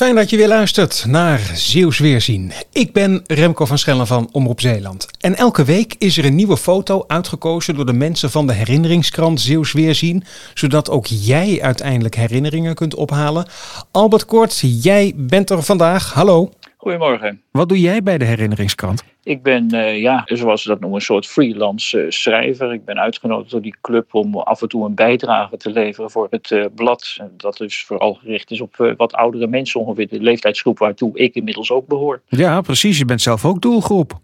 Fijn dat je weer luistert naar Zeeuws Weerzien. Ik ben Remco van Schellen van Omroep Zeeland. En elke week is er een nieuwe foto uitgekozen door de mensen van de herinneringskrant Zeeuws Weerzien, zodat ook jij uiteindelijk herinneringen kunt ophalen. Albert Kort, jij bent er vandaag. Hallo. Goedemorgen. Wat doe jij bij de herinneringskrant? Ik ben, uh, ja, zoals ze dat noemen, een soort freelance uh, schrijver. Ik ben uitgenodigd door die club om af en toe een bijdrage te leveren voor het uh, blad. Dat dus vooral gericht is op wat oudere mensen, ongeveer de leeftijdsgroep waartoe ik inmiddels ook behoor. Ja, precies. Je bent zelf ook doelgroep.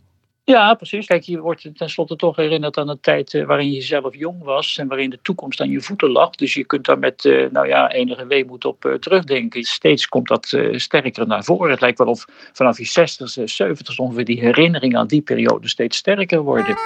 Ja, precies. Kijk, je wordt tenslotte toch herinnerd aan een tijd waarin je zelf jong was en waarin de toekomst aan je voeten lag. Dus je kunt daar met uh, nou ja, enige weemoed op uh, terugdenken. Steeds komt dat sterker naar voren. Het lijkt wel of vanaf je 60ste, 70ste ongeveer die herinneringen aan die periode steeds sterker worden.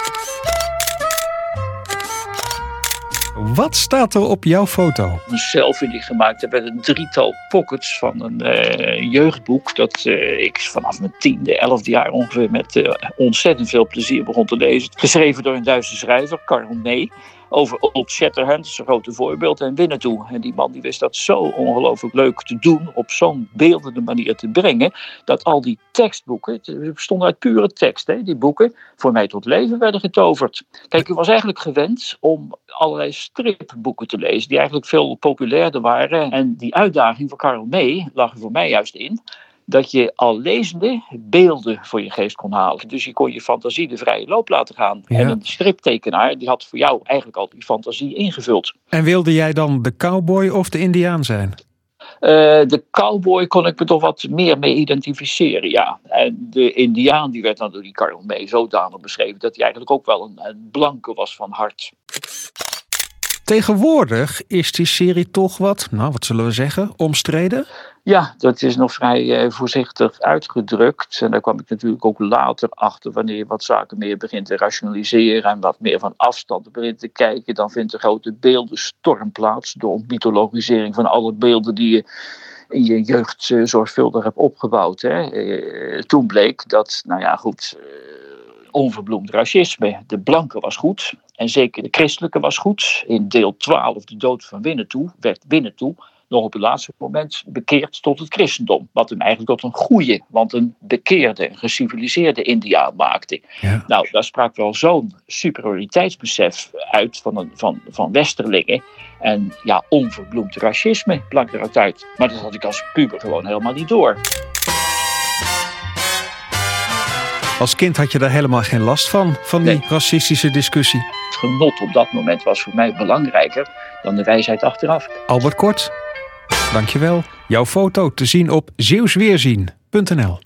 Wat staat er op jouw foto? Een selfie die gemaakt heb met een drietal pockets van een uh, jeugdboek. Dat uh, ik vanaf mijn tiende, elfde jaar ongeveer met uh, ontzettend veel plezier begon te lezen. Geschreven door een Duitse schrijver, Karl Ney. Over Old Shatterhand, een grote voorbeeld, en Winnetou. En die man die wist dat zo ongelooflijk leuk te doen, op zo'n beeldende manier te brengen, dat al die tekstboeken, het bestonden uit pure tekst, hè, die boeken, voor mij tot leven werden getoverd. Kijk, ik was eigenlijk gewend om allerlei stripboeken te lezen, die eigenlijk veel populairder waren. En die uitdaging van Karel May lag er voor mij juist in dat je al lezende beelden voor je geest kon halen. Dus je kon je fantasie de vrije loop laten gaan. Ja. En een striptekenaar die had voor jou eigenlijk al die fantasie ingevuld. En wilde jij dan de cowboy of de indiaan zijn? Uh, de cowboy kon ik me toch wat meer mee identificeren, ja. En de indiaan die werd dan door die Karel mee zodanig beschreven... dat hij eigenlijk ook wel een, een blanke was van hart. Tegenwoordig is die serie toch wat, nou wat zullen we zeggen, omstreden? Ja, dat is nog vrij uh, voorzichtig uitgedrukt. En daar kwam ik natuurlijk ook later achter, wanneer je wat zaken meer begint te rationaliseren en wat meer van afstand begint te kijken, dan vindt de grote beeldenstorm plaats door mythologisering van alle beelden die je in je jeugd uh, zorgvuldig hebt opgebouwd. Hè. Uh, toen bleek dat, nou ja, goed onverbloemd racisme. De blanke was goed en zeker de christelijke was goed. In deel 12, de dood van Winnetou, werd Winnetou nog op het laatste moment bekeerd tot het christendom. Wat hem eigenlijk tot een goede, want een bekeerde, een geciviliseerde Indiaan maakte. Ja. Nou, daar sprak wel zo'n superioriteitsbesef uit van, een, van, van Westerlingen. En ja, onverbloemd racisme blank eruit uit. Maar dat had ik als puber gewoon helemaal niet door. Als kind had je daar helemaal geen last van, van die nee. racistische discussie. Het genot op dat moment was voor mij belangrijker dan de wijsheid achteraf. Albert Kort, dankjewel. Jouw foto te zien op zeeuwsweerzien.nl